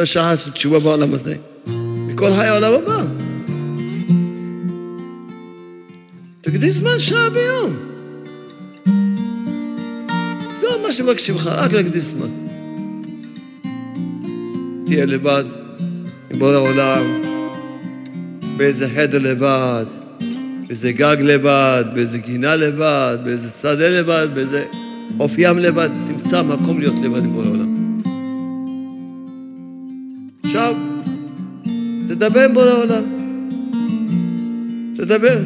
ויפה שעה של תשובה בעולם הזה, מכל חיי העולם הבא. תקדיש זמן שעה ביום. לא מה שמבקשים לך, רק להקדיש זמן. תהיה לבד עם העולם, באיזה חדר לבד, באיזה גג לבד, באיזה גינה לבד, באיזה שדה לבד, באיזה עוף ים לבד, תמצא מקום להיות לבד עם. תדבר עם בורא העולם. תדבר.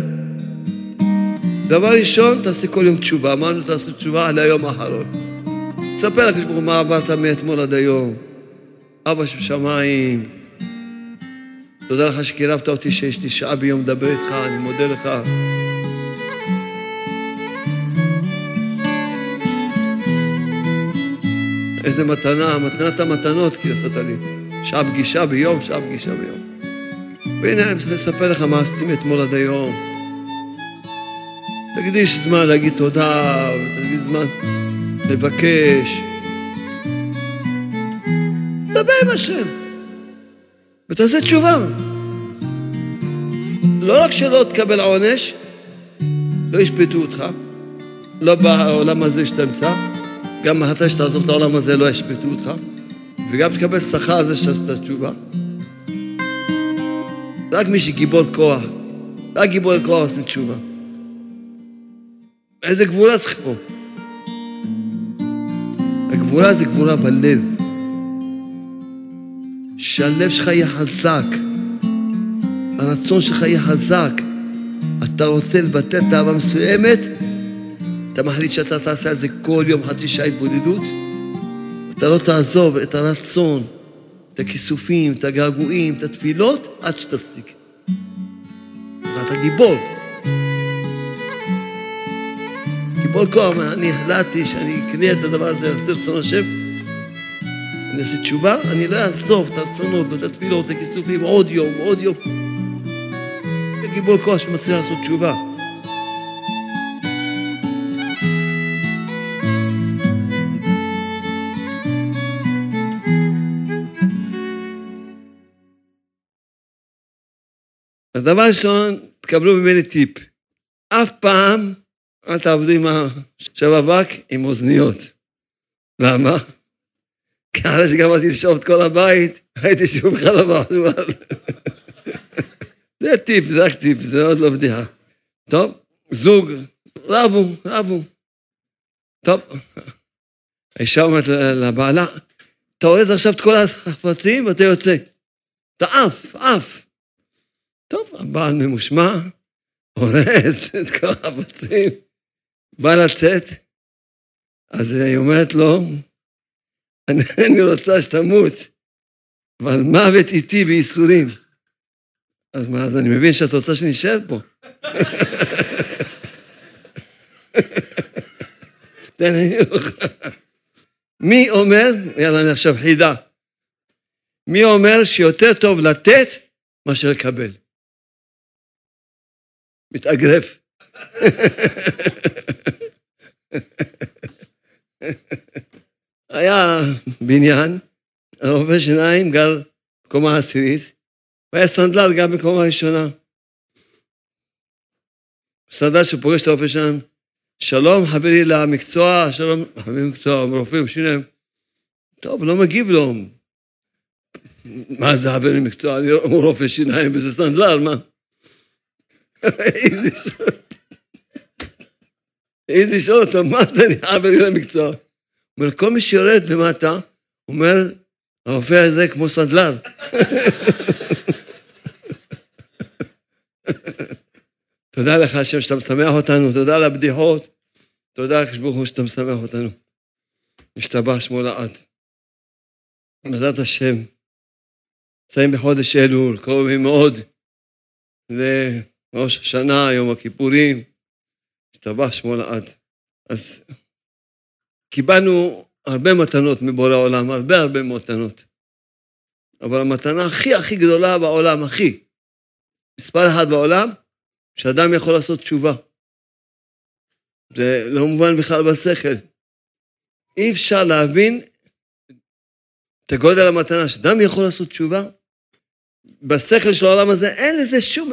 דבר ראשון, תעשה כל יום תשובה. אמרנו, תעשה תשובה על היום האחרון. תספר לקדוש ברוך הוא מה עברת מאתמול עד היום. אבא שבשמיים, תודה לך שקירבת אותי שיש לי שעה ביום לדבר איתך, אני מודה לך. איזה מתנה, מתנת המתנות כי נתת לי. שעה פגישה ביום, שעה פגישה ביום. והנה, אני צריך לספר לך מה עשיתי מאתמול עד היום. תקדיש זמן להגיד תודה, ותקדיש זמן לבקש. דבר עם השם, ותעשה תשובה. לא רק שלא תקבל עונש, לא ישפטו אותך, לא בעולם הזה שאתה נמצא, גם אחרי שתעזוב את העולם הזה לא ישפטו אותך, וגם תקבל שכר על זה שעשית תשובה. רק מי שגיבור כוח, רק גיבור כוח עושים תשובה. איזה גבורה צריך פה? הגבורה זה גבורה בלב. שהלב שלך יהיה חזק, הרצון שלך יהיה חזק. אתה רוצה לבטל תאווה מסוימת, אתה מחליט שאתה תעשה את זה כל יום חצי שעה התבודדות, אתה לא תעזוב את הרצון, את הכיסופים, את הגעגועים, את התפילות, עד שתשיג. ואתה גיבור. גיבור כוח, אני החלטתי שאני אקנה את הדבר הזה, אעשה רצון השם, אני אעשה תשובה, אני לא אעזוב את הרצונות ואת התפילות, את הכיסופים, עוד יום, עוד יום. גיבור כוח שמצליח לעשות תשובה. אז דבר ראשון, תקבלו ממני טיפ. אף פעם אל תעבדו עם השב"כ עם אוזניות. למה? כי אחרי שגמרתי לשאוב את כל הבית, ראיתי שהוא בכלל לא בחשמל. זה טיפ, זה רק טיפ, זה עוד לא בדיחה. טוב, זוג, רבו, רבו. טוב, האישה אומרת לבעלה, אתה אורז עכשיו את כל החפצים ואתה יוצא. אתה עף, עף. טוב, הבעל ממושמע, אורז את כל החפצים, בא לצאת, אז היא אומרת לו, אני, אני רוצה שתמות, אבל מוות איתי בייסורים. אז מה, אז אני מבין שאת רוצה שנשאר פה. תן לי מי אומר, יאללה, אני עכשיו חידה, מי אומר שיותר טוב לתת מאשר לקבל? מתאגרף. היה בניין, הרופא שיניים גר בקומה עשירית, והיה סנדלר גם בקומה ראשונה. סנדלר שפוגש את הרופא שיניים, שלום חברי למקצוע, שלום חברי למקצוע, רופאים שיניים. טוב, לא מגיב לו. מה זה חברי למקצוע? אני רופא שיניים וזה סנדלר, מה? איזה. איזה שואל אותו, מה זה אני חברי למקצוע? אומר, כל מי שיורד למטה, אומר, הרופא הזה כמו סנדלר. תודה לך, השם, שאתה משמח אותנו, תודה על הבדיחות, תודה לקדוש ברוך הוא שאתה משמח אותנו. משתבח שמו לעד. בעזרת השם, נמצאים בחודש אלול, קרובים מאוד לראש השנה, יום הכיפורים, משתבח שמו לעד. אז קיבלנו הרבה מתנות מבורא העולם, הרבה הרבה מתנות. אבל המתנה הכי הכי גדולה בעולם, הכי, מספר אחד בעולם, שאדם יכול לעשות תשובה. זה לא מובן בכלל בשכל. אי אפשר להבין את הגודל המתנה, שאדם יכול לעשות תשובה, בשכל של העולם הזה אין לזה שום,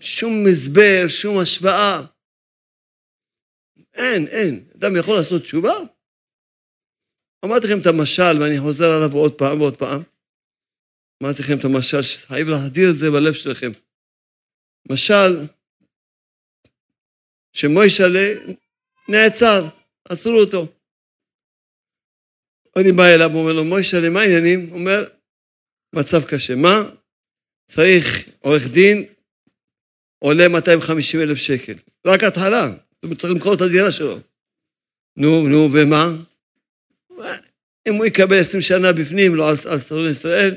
שום הסבר, שום השוואה. אין, אין. אדם יכול לעשות תשובה? אמרתי לכם את המשל, ואני חוזר עליו עוד פעם ועוד פעם. אמרתי לכם את המשל, שחייב להדיר את זה בלב שלכם. משל, שמוישלה נעצר, עצרו אותו. אני בא אליו, אומר לו, מוישלה, מה העניינים? הוא אומר, מצב קשה. מה? צריך עורך דין, עולה 250 אלף שקל. רק התחלה, צריך למכור את הדירה שלו. נו, נו, ומה? אם הוא יקבל 20 שנה בפנים, לא על, על סרון ישראל,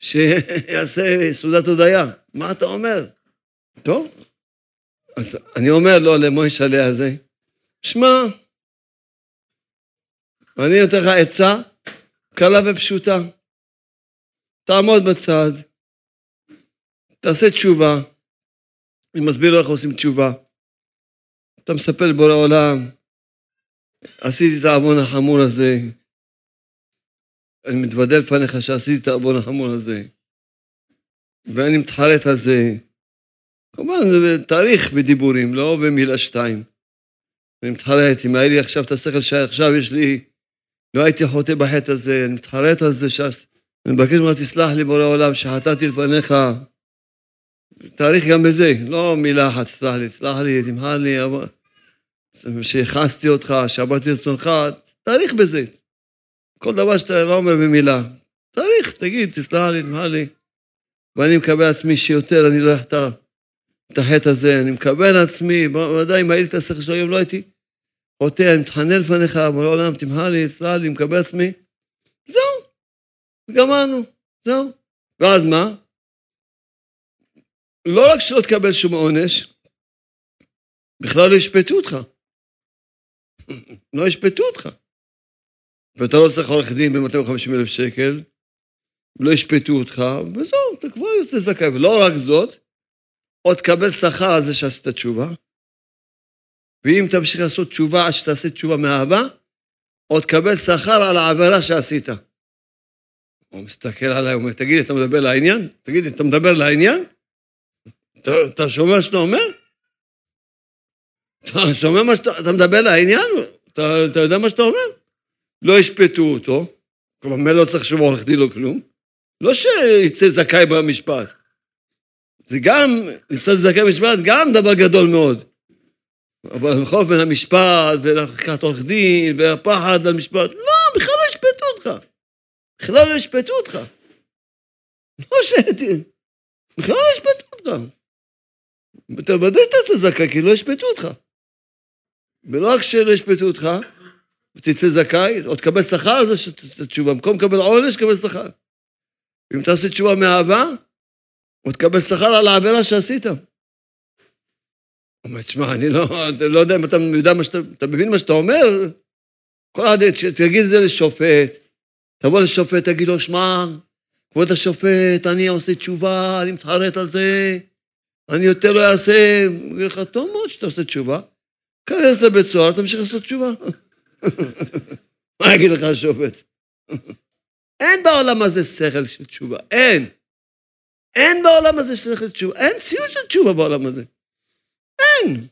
שיעשה סעודת הודיה. מה אתה אומר? טוב, אז אני אומר לו למוישלה הזה, שמע, אני נותן לך עצה קלה ופשוטה. תעמוד בצד, תעשה תשובה. אני מסביר לו איך עושים תשובה. אתה מספר לבורא עולם, עשיתי את העוון החמור הזה, אני מתוודה לפניך שעשיתי את העוון החמור הזה, ואני מתחרט על זה. כמובן, זה תאריך בדיבורים, לא במילה שתיים. אני מתחרט, אם היה לי עכשיו את השכל שעכשיו יש לי, לא הייתי חוטא בחטא הזה, אני מתחרט על זה, שעש... אני מבקש ממך, תסלח לי בורא עולם, שחטאתי לפניך. תאריך גם בזה, לא מילה אחת, תסלח לי, תסלח לי, תמחל לי, שהכעסתי אותך, שעבדתי רצונך, תאריך בזה. כל דבר שאתה לא אומר במילה, תאריך, תגיד, תסלח לי, תמחל לי. ואני מקבל עצמי שיותר, אני לא אחטא את החטא הזה, אני מקבל עצמי, בוודאי אם היה לי את השכל של היום, לא הייתי חוטא, אני מתחנן לפניך, בורא עולם, תמחל לי, תסלח לי, מקבל עצמי. זהו, גמרנו, זהו. ואז מה? לא רק שלא תקבל שום עונש, בכלל לא ישפטו אותך. לא ישפטו אותך. ואתה לא צריך עורך דין ב-250 אלף שקל, לא ישפטו אותך, וזהו, אתה כבר יוצא זכאי. ולא רק זאת, עוד תקבל שכר על זה שעשית תשובה, ואם תמשיך לעשות תשובה עד שתעשה תשובה מאהבה, עוד תקבל שכר על העבירה שעשית. הוא מסתכל עליי, הוא אומר, תגיד לי, אתה מדבר לעניין? תגיד לי, אתה מדבר לעניין? אתה, שומע מה שאתה אומר? אתה שומע מה שאתה, אתה מדבר לעניין? אתה, אתה יודע מה שאתה אומר? לא ישפטו אותו, כלומר, מילא לא צריך שום עורך דין או כלום, לא שיצא זכאי במשפט. זה גם, לצד זכאי במשפט, גם דבר גדול מאוד. אבל בכל אופן, המשפט, ולקחת עורך דין, והפחד למשפט, לא, בכלל לא ישפטו אותך. בכלל לא ישפטו אותך. לא ש... בכלל לא ישפטו אותך. אתה ודאי תצא זכאי, כי לא ישפטו אותך. ולא רק שלא ישפטו אותך, ותצא זכאי, עוד תקבל שכר על זה שתעשה תשובה. במקום לקבל עונש, תקבל שכר. אם תעשה תשובה מאהבה, עוד תקבל שכר על העבירה שעשית. אומר, תשמע, אני לא, לא יודע אם אתה יודע מה שאתה, אתה מבין מה שאתה אומר? כל אחד, תגיד את זה לשופט, תבוא לשופט, תגיד לו, שמע, כבוד השופט, אני עושה תשובה, אני מתחרט על זה, אני יותר לא אעשה. הוא יגיד לך, טוב מאוד שאתה עושה תשובה, כנס לבית סוהר, תמשיך לעשות תשובה. מה יגיד לך השופט? אין בעולם הזה שכל של תשובה, אין. אין בעולם הזה שכל של תשובה, אין ציון של תשובה בעולם הזה. אין.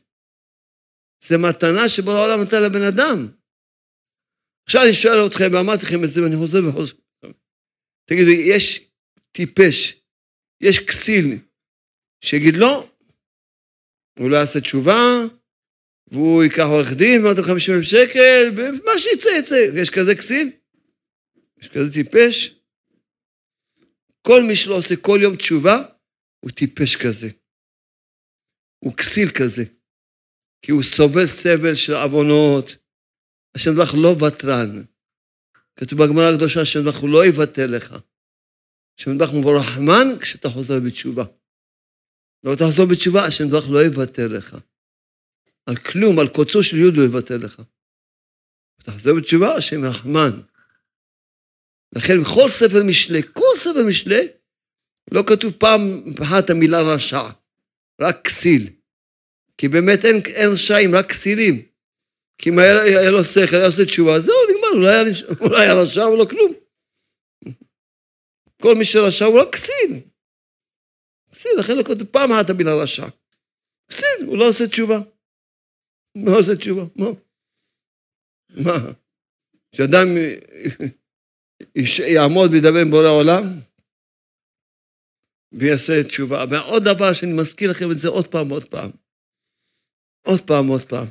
זה מתנה שבו העולם נתן לבן אדם. עכשיו אני שואל אתכם, ואמרתי לכם את זה ואני חוזר וחוזר. תגידו, יש טיפש, יש כסיל, שיגיד לא, הוא לא יעשה תשובה, והוא ייקח עורך דין, ואמרתם 50 אלף שקל, ומה שיצא יצא. יש כזה כסיל? יש כזה טיפש? כל מי שלא עושה כל יום תשובה, הוא טיפש כזה. הוא כסיל כזה. כי הוא סובל סבל של עוונות. השם דברך לא ותרן. כתוב בגמרא הקדושה, השם דברך הוא לא יבטל לך. השם דברך הוא רחמן כשאתה חוזר בתשובה. לא תחזור בתשובה, השם דברך לא יבטל לך. על כלום, על קוצו של יוד לא יבטל לך. תחזור בתשובה, השם רחמן. לכן בכל ספר משלי, כל ספר משלי, לא כתוב פעם אחת המילה רשע, רק כסיל. כי באמת אין, אין רשעים, רק כסילים. כי אם היה, היה לו שכל, היה עושה תשובה, זהו, נגמר, אולי היה, אולי היה רשע ולא כלום. כל מי שרשע הוא רק כסיל. כסיל, לכן כותב פעם אחת המילה רשע. כסיל, הוא לא עושה תשובה. לא עושה תשובה, מה? מה? שאדם יעמוד וידבר עם בורא עולם ויעשה תשובה. ועוד דבר שאני מזכיר לכם את זה עוד פעם, עוד פעם. עוד פעם, עוד פעם.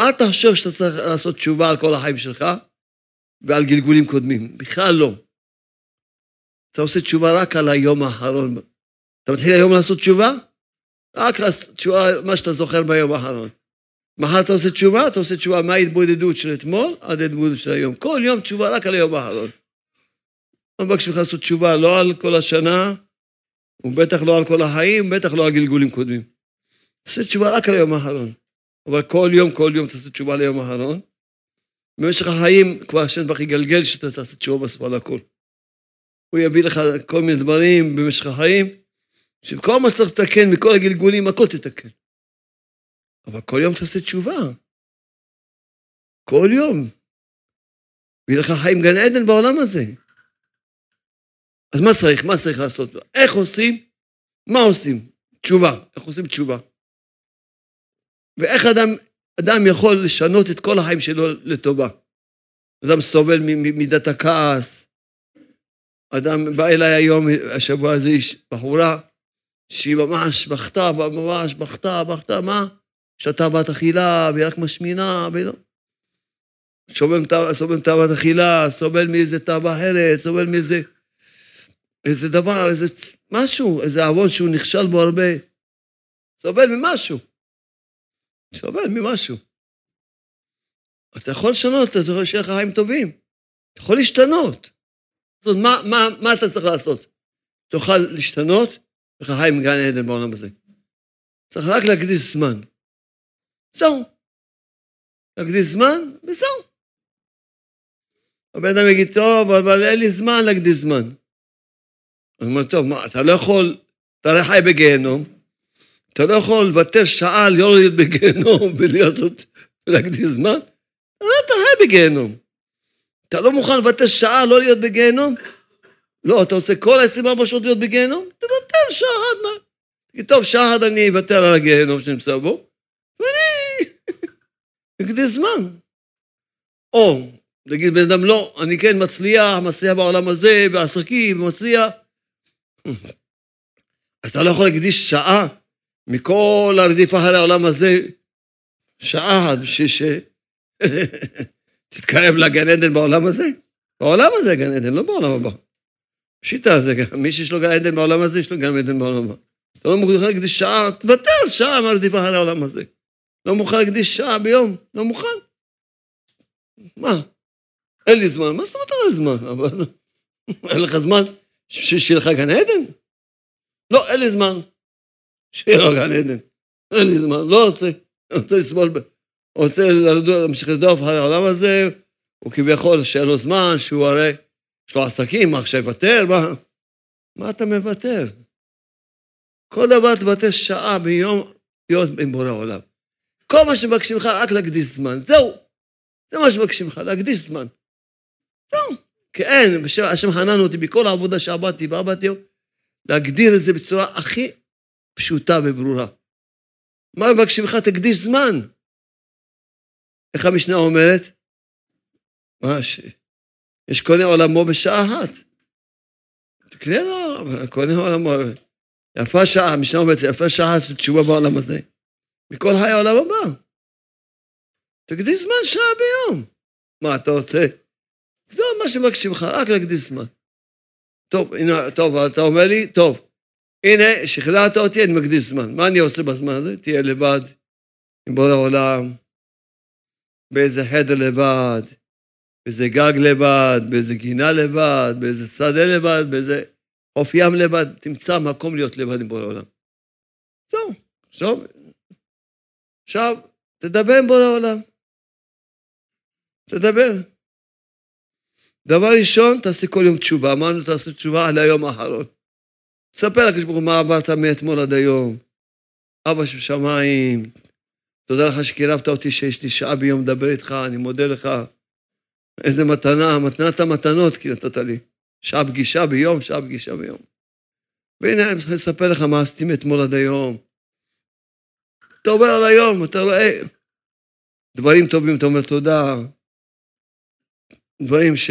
אל תחשוב שאתה צריך לעשות תשובה על כל החיים שלך ועל גלגולים קודמים. בכלל לא. אתה עושה תשובה רק על היום האחרון. אתה מתחיל היום לעשות תשובה? רק תשובה, מה שאתה זוכר ביום האחרון. מחר אתה עושה תשובה, אתה עושה תשובה מההתבודדות של אתמול עד ההתבודדות של היום. כל יום תשובה רק על היום האחרון. לא מבקשים לך לעשות תשובה לא על כל השנה, ובטח לא על כל החיים, בטח לא על גלגולים קודמים. תעשה תשובה רק על היום האחרון. אבל כל יום, כל יום תעשה תשובה ליום האחרון. במשך החיים כבר השם ברוך יגלגל שאתה תעשה תשובה בסוף על הכל. הוא יביא לך כל מיני דברים במשך החיים, שכל מה שצריך לתקן מכל הגלגולים, הכל תתקן. אבל כל יום תעשה תשובה. כל יום. ויהיה לך חיים גן עדן בעולם הזה. אז מה צריך? מה צריך לעשות? איך עושים? מה עושים? תשובה. איך עושים תשובה? ואיך אדם, אדם יכול לשנות את כל החיים שלו לטובה? אדם סובל ממידת הכעס. אדם בא אליי היום, השבוע הזה, איש, בחורה, שהיא ממש בכתה, ממש בכתה, בכתה, מה? שתה בת אכילה, והיא רק משמינה, ולא. סובל מתאוות אכילה, סובל מאיזה תאווה אחרת, סובל מאיזה איזה דבר, איזה משהו, איזה עוון שהוא נכשל בו הרבה. סובל ממשהו. סובל ממשהו. אתה יכול לשנות, אתה יכול שיהיה לך חיים טובים. אתה יכול להשתנות. זאת אומרת, מה, מה, מה אתה צריך לעשות? תוכל להשתנות, לך חיים גן עדן בעולם הזה. צריך רק להקדיש זמן. זהו. להקדיש זמן, וזהו. הבן אדם יגיד, טוב, אבל אין לי זמן להקדיש זמן. אני אומר, טוב, מה, אתה לא יכול, אתה הרי חי בגיהנום, אתה לא יכול לוותר שעה לא להיות בגיהנום ולעשות, ולהקדיש זמן? אז אתה חי בגיהנום. אתה לא מוכן לוותר שעה לא להיות בגיהנום? לא, אתה רוצה כל ה-24 שעות להיות בגיהנום? תוותר שעה אחת מה. תגיד, טוב, שעה אחת אני אוותר על הגיהנום שנמצא בו, ואני אקדיש זמן. או, נגיד בן אדם, לא, אני כן מצליח, מצליח בעולם הזה, בעסקים, מצליח. אז אתה לא יכול להקדיש שעה מכל הרדיפה אחרי העולם הזה, שעה אחת בשביל שתתקרב לגן עדן בעולם הזה. בעולם הזה גן עדן, לא בעולם הבא. פשיטה זה גם, מי שיש לו גן עדן בעולם הזה, יש לו גן עדן בעולם הבא. אתה לא מוכן להקדיש שעה, תוותר שעה מהרדיפה אחרי העולם הזה. לא מוכן להקדיש שעה ביום, לא מוכן. מה? אין לי זמן, מה זאת אומרת אין לי זמן? אבל אין לך זמן שיהיה לך גן עדן? לא, אין לי זמן. שיהיה לו גן עדן. אין לי זמן, לא רוצה. רוצה לסבול, רוצה להמשיך לדוף אחרי העולם הזה, הוא כביכול שאין לו זמן, שהוא הרי, יש לו עסקים, מה עכשיו יוותר? מה? מה אתה מוותר? כל דבר תוותר שעה ביום להיות עם בורא עולם. כל מה שמבקשים לך, רק להקדיש זמן. זהו. זה מה שמבקשים לך, להקדיש זמן. זהו. אין, השם חנן אותי בכל העבודה שעבדתי ועבדתי, להגדיר את זה בצורה הכי פשוטה וברורה. מה מבקשים לך? תקדיש זמן. איך המשנה אומרת? מה, ש... יש קונה עולמו בשעה אחת. תקנה לו, קונה עולמו. יפה שעה, המשנה אומרת, יפה שעה של תשובה בעולם הזה. מכל חיי העולם הבא. תקדיש זמן שעה ביום. מה אתה רוצה? לא מה שמבקשים לך, רק להקדיש זמן. טוב, הנה, טוב, אתה אומר לי, טוב, הנה, שכנעת אותי, אני מקדיש זמן. מה אני עושה בזמן הזה? תהיה לבד, עם בורא העולם, באיזה חדר לבד, באיזה גג לבד, באיזה גינה לבד, באיזה שדה לבד, באיזה חוף ים לבד, תמצא מקום להיות לבד עם בורא העולם. זהו, עכשיו, עכשיו, תדבר עם בורא העולם. תדבר. דבר ראשון, תעשה כל יום תשובה. אמרנו, תעשה תשובה על היום האחרון. תספר לקדוש ברוך הוא מה עברת מאתמול עד היום. אבא שבשמיים, תודה לך שקירבת אותי שיש לי שעה ביום לדבר איתך, אני מודה לך. איזה מתנה, מתנת המתנות כי נתת לי. שעה פגישה ביום, שעה פגישה ביום. והנה, אני צריך לספר לך מה עשיתי מאתמול עד היום. אתה עובר על היום, אתה רואה דברים טובים, אתה אומר תודה. דברים ש...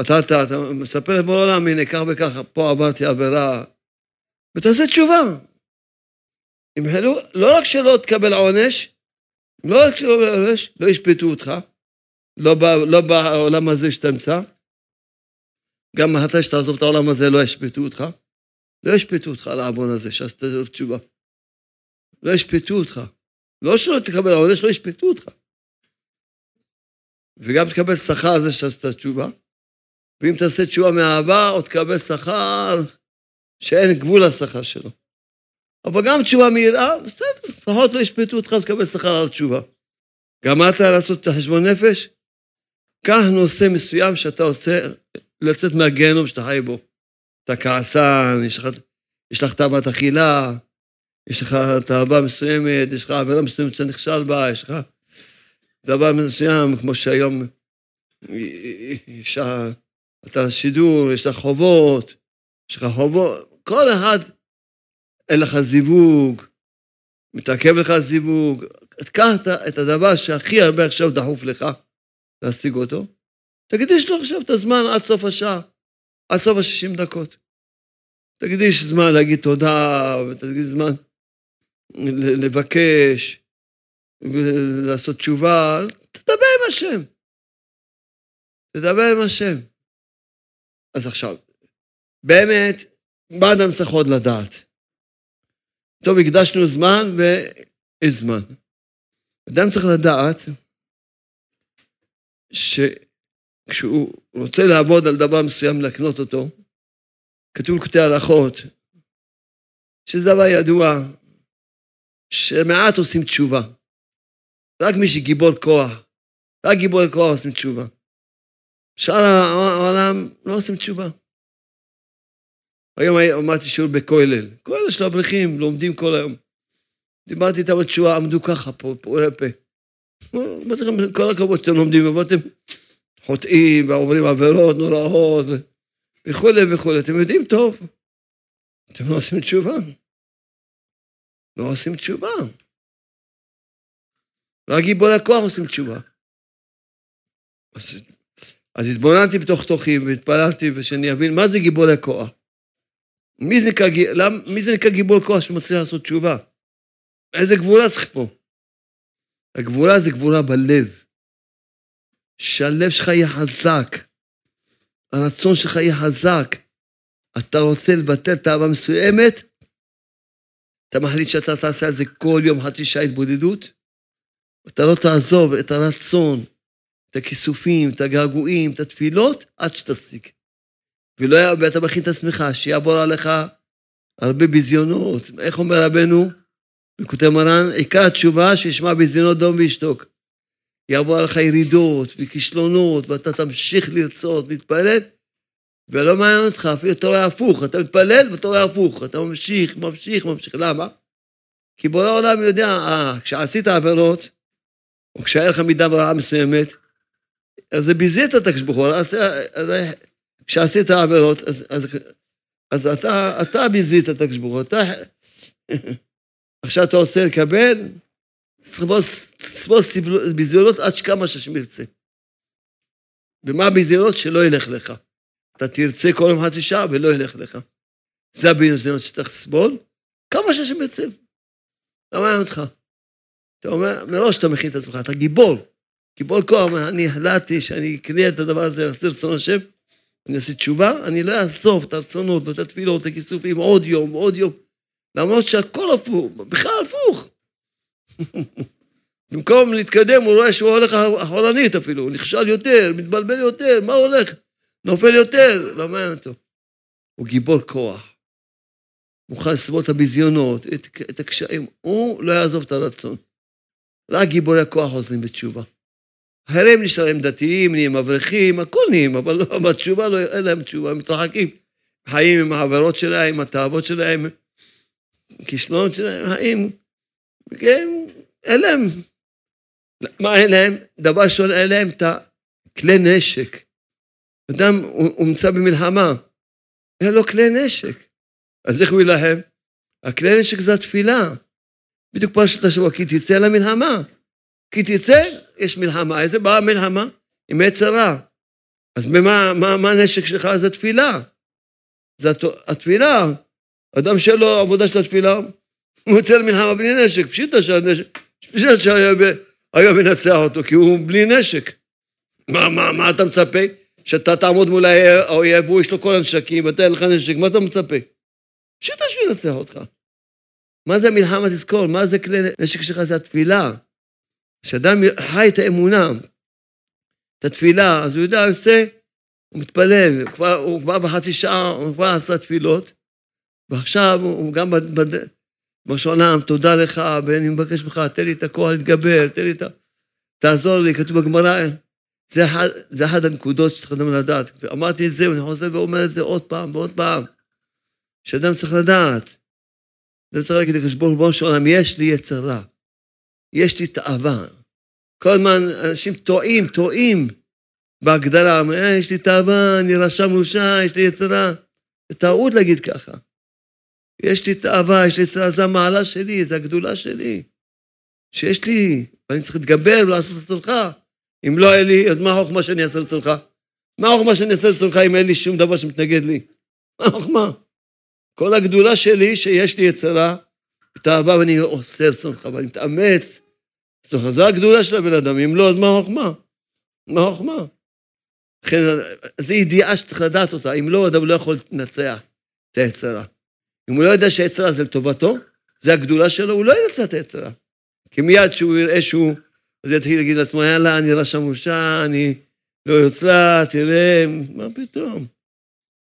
אתה מספר לבוא לעולם, הנה, כך וכך, פה עברתי עבירה, ותעשה תשובה. ימחלו, לא רק שלא תקבל עונש, לא רק שלא תקבל עונש, לא ישפטו אותך, לא, בא, לא בעולם הזה שאתה נמצא, גם מתי שתעזוב את העולם הזה לא ישפטו אותך, לא ישפטו אותך על העוון הזה שעשית תשובה. לא ישפטו אותך. לא שלא תקבל עונש, לא ישפטו אותך. וגם תקבל שכר על זה שעשית תשובה, ואם תעשה תשובה מאהבה, עוד תקבל שכר שאין גבול לשכר שלו. אבל גם תשובה מיראה, בסדר, לפחות לא ישפטו אותך ותקבל שכר על תשובה. גמרת לעשות את החשבון נפש? קח נושא מסוים שאתה רוצה לצאת מהגיהנום שאתה חי בו. אתה כעסן, יש לך, יש לך תאוות אכילה, יש לך תאווה מסוימת, יש לך עבירה מסוימת שאתה נכשל בה, יש לך דבר מסוים, כמו שהיום אישה, אתה שידור, יש לך חובות, יש לך חובות, כל אחד, אין לך זיווג, מתעכב לך זיווג, קח את הדבר שהכי הרבה עכשיו דחוף לך להשיג אותו, תקדיש לו עכשיו את הזמן עד סוף השעה, עד סוף ה-60 דקות. תקדיש זמן להגיד תודה, ותקדיש זמן לבקש, לעשות תשובה, תדבר עם השם. תדבר עם השם. אז עכשיו, באמת, מה אדם צריך עוד לדעת? טוב, הקדשנו זמן ויש זמן. אדם צריך לדעת שכשהוא רוצה לעבוד על דבר מסוים, לקנות אותו, כתוב קטעי הלכות, שזה דבר ידוע, שמעט עושים תשובה. רק מי שגיבור כוח, רק גיבורי כוח עושים תשובה. שאר העולם לא עושים תשובה. היום אמרתי שיעור בכולל, כולל של אברכים, לומדים כל היום. דיברתי איתם על תשובה, עמדו ככה פה, פעורי פה. לכם, כל הכבוד שאתם לומדים, אבל אתם חוטאים ועוברים עבירות נוראות וכולי וכולי. אתם יודעים טוב, אתם לא עושים תשובה. לא עושים תשובה. רק גיבורי הכוח עושים תשובה. אז, אז התבוננתי בתוך תוכי והתפללתי ושאני אבין מה זה גיבורי כוח. מי זה נקרא, מי זה נקרא גיבור כוח שמצליח לעשות תשובה? איזה גבולה צריך פה? הגבולה זה גבולה בלב. שהלב שלך יהיה חזק, הרצון שלך יהיה חזק. אתה רוצה לבטל תאווה מסוימת, אתה מחליט שאתה תעשה על זה כל יום חצי שעה התבודדות, אתה לא תעזוב את הרצון, את הכיסופים, את הגעגועים, את התפילות, עד. ולא, ואתה מכין את עצמך, שיעבור עליך הרבה ביזיונות. איך אומר רבנו? וכותב מרן, עיקר התשובה שישמע ביזיונות דום וישתוק. יעבור עליך ירידות וכישלונות, ואתה תמשיך לרצות, להתפלל, ולא מעניין אותך, אפילו רואה הפוך, אתה מתפלל ואתה רואה הפוך, אתה ממשיך, ממשיך, ממשיך. למה? כי בורא העולם יודע, אה, כשעשית עבירות, או כשהיה לך מידה ברעה מסוימת, אז ביזית את הקדוש ברוך הוא, אז כשעשית עבירות, אז, אז, אז אתה, אתה ביזית את הקדוש ברוך הוא, אתה... עכשיו אתה רוצה לקבל, תסבוס ביזיונות עד שכמה שהשם ירצה. ומה הביזיונות? שלא ילך לך. אתה תרצה כל יום חצי שעה ולא ילך לך. זה הביזיונות שצריך לסבול, כמה שהשם ירצה. לא מעניין אותך. אתה אומר, מראש אתה מכין את עצמך, אתה גיבור. גיבור כוח, אני החלטתי שאני אקנה את הדבר הזה, לעשות רצון השם, אני אעשה תשובה, אני לא אעזוב את הרצונות ואת התפילות, את הכיסופים, עוד יום, עוד יום. למרות שהכל הפוך, בכלל הפוך. במקום להתקדם, הוא רואה שהוא הולך אחורנית אפילו, הוא נכשל יותר, מתבלבל יותר, מה הולך? נופל יותר, לא מעניין אותו. הוא גיבור כוח. מוכן לסבול את הביזיונות, את, את הקשיים. הוא לא יעזוב את הרצון. רק גיבורי הכוח עוזרים בתשובה. אחרים נשארים דתיים, נהיים אברכים, הכל נהיים, אבל לא, בתשובה לא, אין להם תשובה, הם מתרחקים. חיים עם העבירות שלהם, עם התאוות שלהם, כישלונות שלהם, חיים, כן, אין להם. מה אין להם? דבר ראשון, אין להם את הכלי נשק אדם, הוא, הוא במלחמה, אין לו כלי נשק. אז איך הוא יילחם? הכלי נשק זה התפילה. בדיוק פרשת השבוע, כי תצא למלחמה. כי תצא, יש מלחמה. איזה באה המלחמה? עם עץ הרע. אז במה, מה, מה הנשק שלך? זה תפילה. זה התפילה. אדם שאין לו עבודה של התפילה, הוא יוצא למלחמה בלי נשק. פשיטה שהנשק, פשיטה שהיה מנצח אותו, כי הוא בלי נשק. מה, מה, מה אתה מצפה? שאתה תעמוד מול האויב, והוא יש לו כל הנשקים, ואתה אין לך נשק, מה אתה מצפה? פשיטה שהוא ינצח אותך. מה זה המלחמה, תזכור? מה זה כלי נשק שלך? זה התפילה. כשאדם חי את האמונה, את התפילה, אז הוא יודע, הוא עושה, הוא מתפלל, הוא כבר, הוא כבר בחצי שעה, הוא כבר עשה תפילות, ועכשיו הוא גם בשעונם, תודה לך, ואני מבקש ממך, תן לי את הכוח להתגבר, תן לי את ה... תעזור לי, כתוב בגמרא, זה, זה אחת הנקודות שצריך אדם לדעת. אמרתי את זה, ואני חוזר ואומר את זה עוד פעם ועוד פעם, שאדם צריך לדעת. אדם צריך להגיד לקדוש ברוך של עולם, יש לי יצר רע, יש לי תאווה. כל הזמן אנשים טועים, טועים בהגדרה, אה, יש לי תאווה, אני רשע מורשע, יש לי יצר רע. זה טעות להגיד ככה. יש לי תאווה, יש לי זה המעלה שלי, זה הגדולה שלי. שיש לי, ואני צריך להתגבר ולעשות רצונך. אם לא היה לי, אז מה החוכמה שאני אעשה לצונך? מה החוכמה שאני אעשה לצונך אם אין לי שום דבר שמתנגד לי? מה החוכמה? כל הגדולה שלי שיש לי יצרה, תאווה ואני עושה לצונך ואני מתאמץ. זו הגדולה של הבן אדם, אם לא, אז מה החוכמה? מה החוכמה? לכן, זו ידיעה שצריך לדעת אותה, אם לא, אדם לא יכול לנצח את היצרה. אם הוא לא יודע שהיצרה זה לטובתו, זה הגדולה שלו, הוא לא ינצח את היצרה. כי מיד שהוא יראה שהוא אז יתחיל להגיד לעצמו, יאללה, אני רשע מורשע, אני לא יוצלע, תראה, מה פתאום?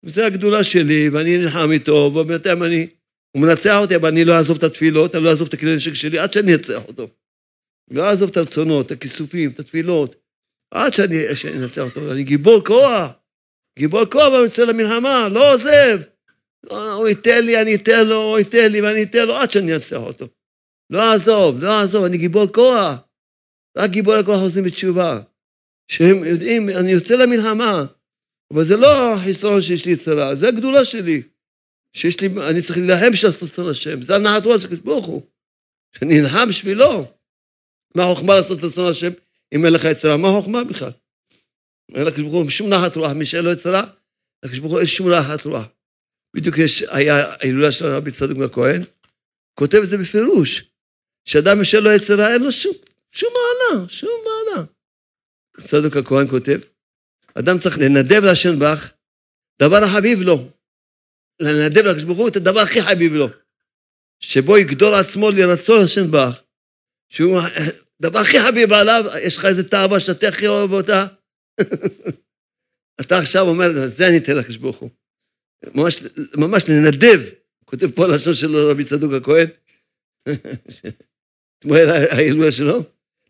זו הגדולה שלי, ואני נלחם איתו, ובינתיים אני, הוא מנצח אותי, אבל אני לא אעזוב את התפילות, אני לא אעזוב את הכלי נשק שלי, עד שאני אנצח אותו. לא אעזוב את הרצונות, את הכיסופים, את התפילות, עד שאני אנצח אותו. אני גיבור כוח, גיבור כוח, ואני יוצא למלחמה, לא עוזב. לא, הוא ייתן לי, אני אתן לו, הוא ייתן לי, ואני אתן לו, עד שאני אנצח אותו. לא אעזוב, לא אעזוב, אני גיבור כוח. רק גיבורי הכוח עושים בתשובה. שהם יודעים, אני יוצא למלחמה, אבל זה לא החיסרון שיש לי אצלה, זה הגדולה שלי. שיש לי, אני צריך להילחם בשביל לעשות רצון השם, זה הנעת רוח של הקדוש ברוך הוא. שאני נלחם בשבילו. מה החוכמה לעשות רצון השם אם אין לך אצלה? מה החוכמה בכלל? אין לקדוש ברוך הוא שום נחת רוח, מי שאין לו אצלה, לקדוש ברוך הוא אין שום נחת רוח. בדיוק יש, היה ההילולה של הרבי צדוק מהכהן, כותב את זה בפירוש, שאדם שאין לו אצלה, אין לו שום שום מעלה, שום מעלה. צדוק הכהן כותב, אדם צריך לנדב להשם בך דבר החביב לו. לנדב לקדוש ברוך הוא את הדבר הכי חביב לו. שבו יגדול עצמו לרצון השם בך. שהוא הדבר הכי חביב עליו, יש לך איזה תאווה שאתה הכי אוהב אותה. אתה עכשיו אומר, זה אני אתן לקדוש ברוך הוא. ממש, ממש לנדב, כותב פה לשון של רבי צדוק הכהן, אתמול ההילולה שלו,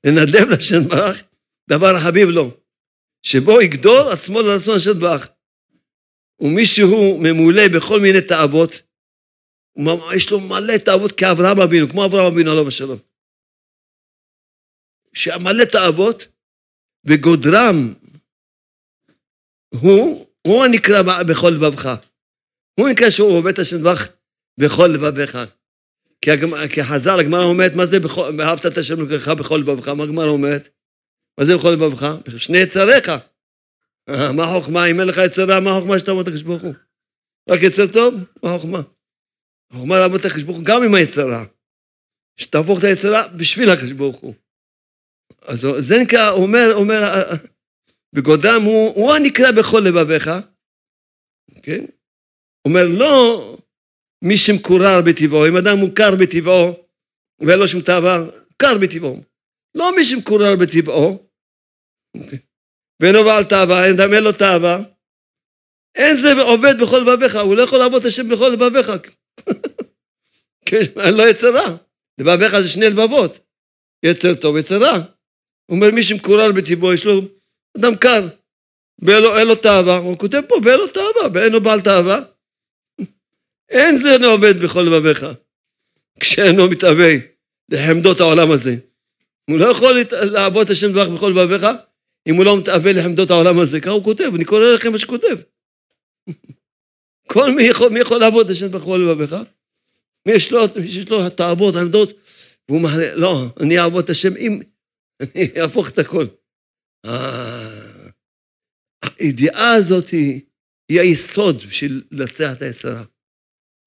לנדב לשם ברך דבר החביב לו, שבו יגדול עצמו לרצון השם ברך. ומישהו ממולא בכל מיני תאוות, יש לו מלא תאוות כאברהם אבינו, כמו אברהם אבינו עליו השלום. שמלא תאוות, וגודרם הוא, הוא הנקרא בכל לבבך. הוא נקרא שהוא עובד את השם ברך בכל לבביך. כי חז"ל, הגמרא אומרת, מה זה אהבת את השם אלוקיך בכל לבבך? מה הגמרא אומרת? מה זה בכל לבבך? שני יצריך. אה, מה החוכמה? אם אין לך יצר רע, מה החוכמה שתעבוד את הקדוש ברוך הוא? רק יצר טוב? מה החוכמה? החוכמה לעבוד את הקדוש ברוך הוא גם עם היצר רע. שתהפוך את היצר רע בשביל הקדוש ברוך הוא. אז זה נקרא, אומר, אומר, אה, אה, בגודם הוא, הוא הנקרא בכל לבביך, כן? אומר, לא מי שמקורר בטבעו, אם אדם מוכר בטבעו ואין לו שום תאווה, קר בטבעו. לא מי שמקורר בטבעו, ואינו בעל תאווה, אין אדם אין לו תאווה, אין זה עובד בכל לבביך, הוא לא יכול לעבוד את השם בכל לבביך. כן, לא יצר רע. לבביך זה שני לבבות. יצר טוב, יצר רע. הוא אומר, מי שמקורר בטבעו, יש לו אדם קר, ואין לו תאווה, הוא כותב פה, ואין לו תאווה, ואין לו בעל תאווה. אין זה עובד בכל לבביך, כשאינו מתאווה לחמדות העולם הזה. הוא לא יכול לעבוד את השם דברך בכל לבביך, אם הוא לא מתאבל לחמדות העולם הזה, ככה הוא כותב, אני קורא לכם מה שכותב. כל מי יכול, מי יכול לעבוד את השם בכל לבביך? מי יש לו, מי שיש לו תאוות, עמדות, והוא מעלה, לא, אני אעבוד את השם אם, אני אהפוך את הכל. הידיעה הזאת היא היסוד בשביל לנצח את היצרה.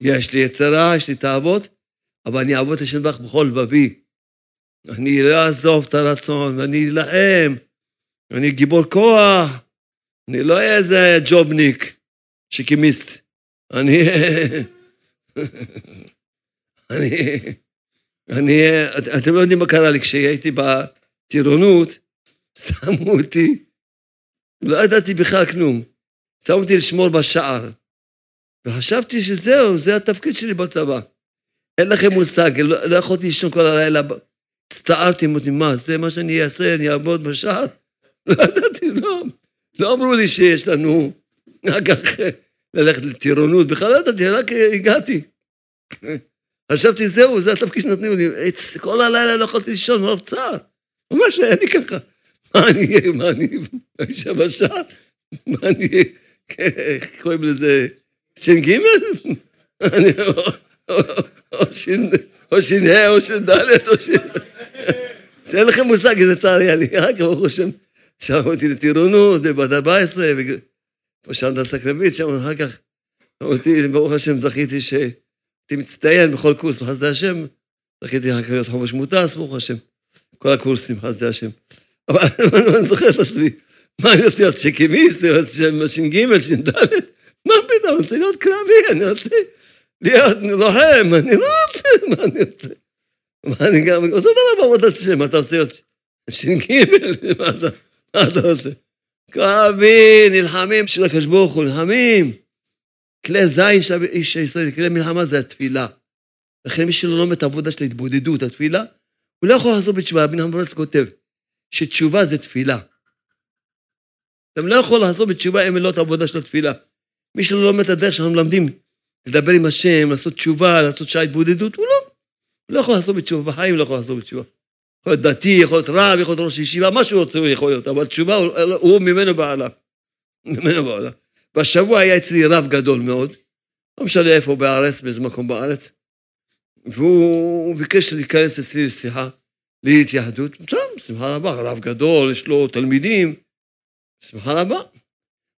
יש לי יצרה, יש לי תאוות, אבל אני אעבוד את השם בך בכל לבבי. אני לא אעזוב את הרצון, ואני אלחם, ואני גיבור כוח, אני לא אהיה איזה ג'ובניק, שיקימיסט. אני... אני... אני... אתם לא יודעים מה קרה לי כשהייתי בטירונות, שמו אותי, לא ידעתי בכלל כלום. שמו אותי לשמור בשער. וחשבתי שזהו, זה התפקיד שלי בצבא. אין לכם מושג, לא, לא יכולתי לישון כל הלילה. הצטערתי, אמרתי, מה, זה מה שאני אעשה, אני אעמוד בשער? לא ידעתי, לא. לא אמרו לי שיש לנו כך ללכת לטירונות, בכלל לא ידעתי, רק הגעתי. חשבתי, זהו, זה התפקיד שנתנו לי. כל הלילה לא יכולתי לישון מרוב צער. ממש היה לי ככה. מה אני אהיה, מה אני אשב בשער? מה אני אהיה, איך קוראים לזה, ש"ג? או ש"ה או ש"ד או ש... תן לכם מושג איזה צער היה לי. כך, ברוך השם, שם אותי לטירונות, בבת 14, פה שם דסה קרבית, שם אחר כך, אותי, ברוך השם, זכיתי שהייתי מצטיין בכל קורס בחסדי השם, זכיתי אחר כך להיות חומש מוטס, ברוך השם. כל הקורסים, חסדי השם. אבל אני זוכר את עצמי, מה אני רוצה להיות שקימיסט, ש"ג, ש"ד? מה פתאום, אני רוצה להיות קרבי, אני רוצה להיות לוחם, אני לא רוצה, מה אני רוצה? מה אני גם, אותו דבר בעבודת השם, אתה רוצה להיות ש"ג, מה אתה רוצה? קרבי, נלחמים של הקדוש ברוך הוא, נלחמים. כלי זין של איש הישראלי, כלי מלחמה זה התפילה. לכן מי שלא לומד את העבודה של ההתבודדות, התפילה, הוא לא יכול לחזור בתשובה. רבי נחמן כותב שתשובה זה תפילה. אתה לא יכול לחזור בתשובה אם לא את העבודה של התפילה. מי שלא לומד את הדרך שאנחנו מלמדים, לדבר עם השם, לעשות תשובה, לעשות שעה התבודדות, הוא לא. הוא לא יכול לחזור בתשובה, בחיים לא יכול לחזור בתשובה. יכול להיות דתי, יכול להיות רב, יכול להיות ראש ישיבה, מה שהוא רוצה הוא יכול להיות, אבל תשובה הוא, הוא ממנו בעלה. ממנו בעלה. בשבוע היה אצלי רב גדול מאוד, לא משנה איפה בארץ, באיזה מקום בארץ, והוא ביקש להיכנס אצלי לשיחה, להתייהדות. טוב, שמחה רבה, רב גדול, יש לו תלמידים, שמחה רבה.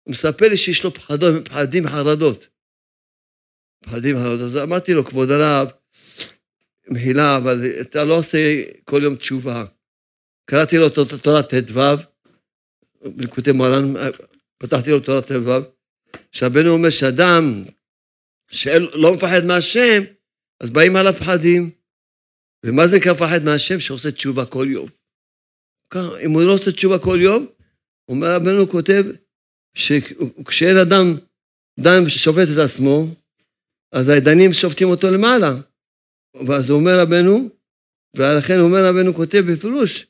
הוא מספר לי שיש לו פחדות, פחדים חרדות. פחדים חרדות. אז אמרתי לו, כבוד הרב, מחילה, אבל אתה לא עושה כל יום תשובה. קראתי לו תורת ט"ו, בלקוטי מרן, פתחתי לו תורת ט"ו, שרבנו אומר שאדם שלא מפחד מהשם, אז באים עליו פחדים. ומה זה נקרא מפחד מהשם? שעושה תשובה כל יום. אם הוא לא עושה תשובה כל יום, אומר רבנו כותב, שכשאין אדם דן ושופט את עצמו, אז העדנים שופטים אותו למעלה. ואז אומר רבנו, ולכן אומר רבנו כותב בפירוש,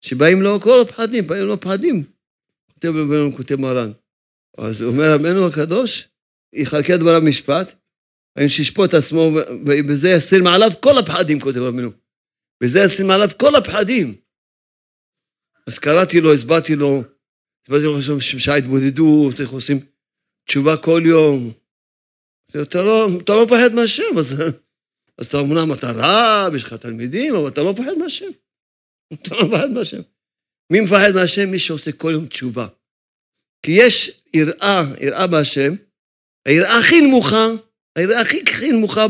שבאים לו כל הפחדים, באים לו פחדים. כותב רבנו, כותב מרן. אז אומר רבנו הקדוש, יכלכל דבריו משפט, האם שישפוט עצמו, ובזה יסיר מעליו כל הפחדים, כותב רבנו. בזה יסיר מעליו כל הפחדים. אז קראתי לו, הסברתי לו, הסברתי לו שעה התבודדות, איך עושים תשובה כל יום. אתה לא, לא מפחד מהשם, אז אתה אומנם אתה רב, יש לך תלמידים, אבל אתה לא מפחד מהשם. אתה לא מפחד מהשם. מי מפחד מהשם? מי שעושה כל יום תשובה. כי יש יראה, יראה בהשם, היראה הכי נמוכה, היראה הכי הכי נמוכה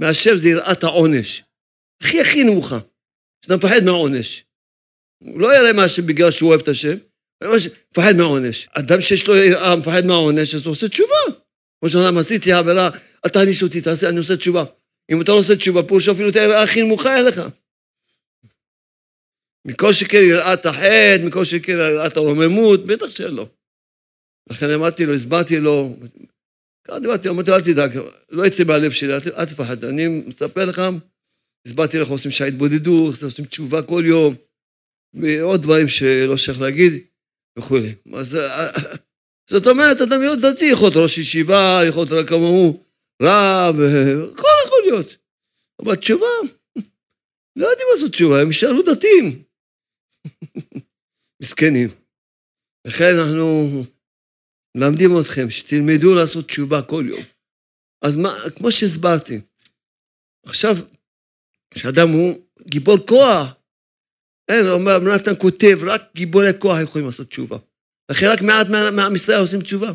מהשם זה יראת העונש. הכי הכי נמוכה. שאתה מפחד מהעונש. הוא לא יראה מהשם בגלל שהוא אוהב את השם, מפחד מהעונש. אדם שיש לו יראה, מפחד מהעונש, אז הוא עושה תשובה. כמו שאומרים, עשיתי עבירה, אל תעניש אותי, תעשה, אני עושה תשובה. אם אתה לא עושה תשובה, פירוש אפילו את היראה הכי נמוכה אין לך. מכל שכן יראת החטא, מכל שכן יראת הרוממות, בטח שלא. לכן אמרתי לו, הסברתי לו, דיברתי, אמרתי לו, אל תדאג, לא יצא מהלב שלי, אל תפחד, אני מספר לך, הסברתי לך, עושים שעה התבודדות, עושים תשובה כל יום, ועוד דברים שלא שייך להגיד, וכולי. אז זאת אומרת, אדם מאוד דתי, יכול להיות ראש ישיבה, יכול להיות רק כמוהו, רב, כל להיות. אבל תשובה, לא יודעים לעשות תשובה, הם יישארו דתיים. מסכנים. לכן אנחנו מלמדים אתכם שתלמדו לעשות תשובה כל יום. אז מה, כמו שהסברתי, עכשיו, כשאדם הוא גיבור כוח, אין, אומר, נתן כותב, רק גיבורי כוח יכולים לעשות תשובה. לכן רק מעט מעם ישראל עושים תשובה.